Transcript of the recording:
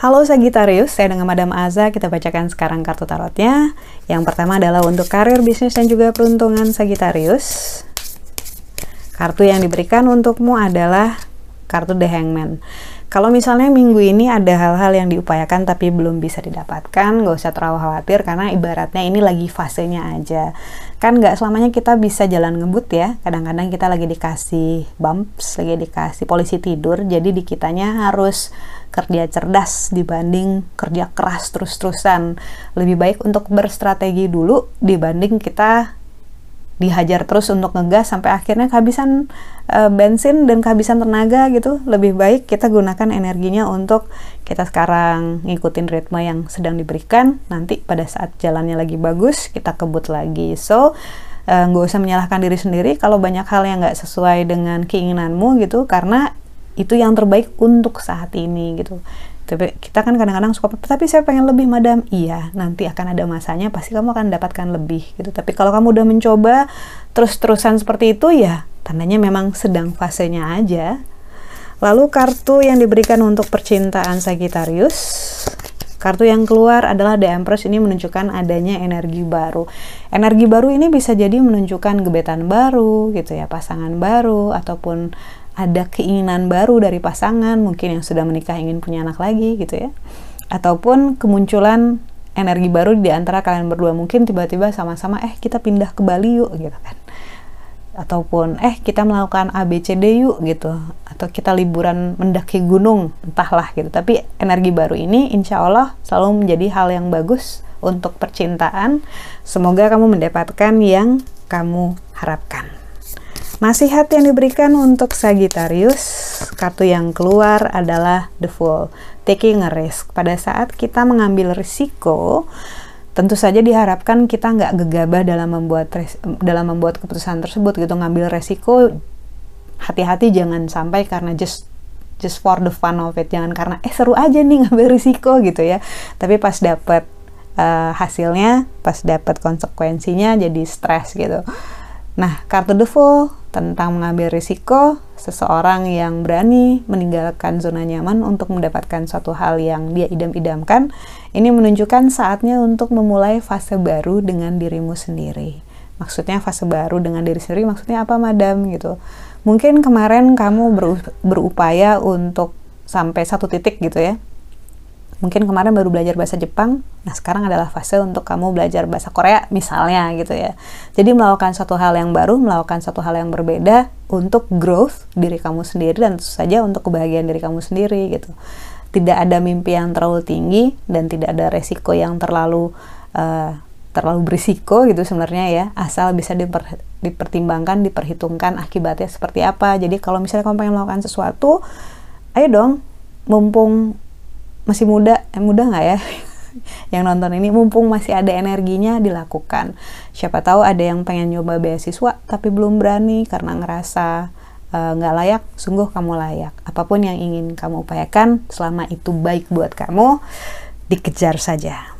Halo Sagittarius, saya dengan Madam Aza, kita bacakan sekarang kartu tarotnya. Yang pertama adalah untuk karir, bisnis, dan juga peruntungan Sagittarius. Kartu yang diberikan untukmu adalah kartu The Hangman. Kalau misalnya minggu ini ada hal-hal yang diupayakan tapi belum bisa didapatkan, nggak usah terlalu khawatir karena ibaratnya ini lagi fasenya aja. Kan nggak selamanya kita bisa jalan ngebut ya. Kadang-kadang kita lagi dikasih bumps, lagi dikasih polisi tidur, jadi di kitanya harus kerja cerdas dibanding kerja keras terus-terusan. Lebih baik untuk berstrategi dulu dibanding kita dihajar terus untuk ngegas sampai akhirnya kehabisan e, bensin dan kehabisan tenaga gitu. Lebih baik kita gunakan energinya untuk kita sekarang ngikutin ritme yang sedang diberikan. Nanti pada saat jalannya lagi bagus kita kebut lagi. So e, nggak usah menyalahkan diri sendiri kalau banyak hal yang nggak sesuai dengan keinginanmu gitu. Karena itu yang terbaik untuk saat ini gitu. Tapi kita kan kadang-kadang suka tapi saya pengen lebih madam. Iya nanti akan ada masanya pasti kamu akan dapatkan lebih gitu. Tapi kalau kamu udah mencoba terus-terusan seperti itu ya tandanya memang sedang fasenya aja. Lalu kartu yang diberikan untuk percintaan Sagittarius. Kartu yang keluar adalah The Empress. Ini menunjukkan adanya energi baru. Energi baru ini bisa jadi menunjukkan gebetan baru gitu ya, pasangan baru ataupun ada keinginan baru dari pasangan, mungkin yang sudah menikah ingin punya anak lagi gitu ya. Ataupun kemunculan energi baru di antara kalian berdua mungkin tiba-tiba sama-sama eh kita pindah ke Bali yuk gitu kan. Ataupun eh kita melakukan ABCD yuk gitu atau kita liburan mendaki gunung entahlah gitu. Tapi energi baru ini insya Allah selalu menjadi hal yang bagus untuk percintaan. Semoga kamu mendapatkan yang kamu harapkan. Nasihat yang diberikan untuk Sagittarius, kartu yang keluar adalah The Fool, taking a risk. Pada saat kita mengambil risiko, tentu saja diharapkan kita nggak gegabah dalam membuat dalam membuat keputusan tersebut gitu. Ngambil resiko hati-hati jangan sampai karena just just for the fun of it. Jangan karena eh seru aja nih ngambil risiko gitu ya. Tapi pas dapat uh, hasilnya pas dapat konsekuensinya jadi stres gitu. Nah kartu the fool tentang mengambil risiko seseorang yang berani meninggalkan zona nyaman untuk mendapatkan suatu hal yang dia idam-idamkan ini menunjukkan saatnya untuk memulai fase baru dengan dirimu sendiri. Maksudnya fase baru dengan diri sendiri maksudnya apa madam? Gitu. Mungkin kemarin kamu berupaya untuk sampai satu titik gitu ya mungkin kemarin baru belajar bahasa Jepang, nah sekarang adalah fase untuk kamu belajar bahasa Korea misalnya gitu ya. Jadi melakukan satu hal yang baru, melakukan satu hal yang berbeda untuk growth diri kamu sendiri dan tentu saja untuk kebahagiaan diri kamu sendiri gitu. Tidak ada mimpi yang terlalu tinggi dan tidak ada resiko yang terlalu uh, terlalu berisiko gitu sebenarnya ya asal bisa diper, dipertimbangkan diperhitungkan akibatnya seperti apa jadi kalau misalnya kamu pengen melakukan sesuatu ayo dong mumpung masih muda eh muda nggak ya? Yang nonton ini mumpung masih ada energinya dilakukan. Siapa tahu ada yang pengen nyoba beasiswa tapi belum berani karena ngerasa eh, nggak uh, layak sungguh kamu layak. Apa pun yang ingin kamu upayakan selama itu baik buat kamu dikejar saja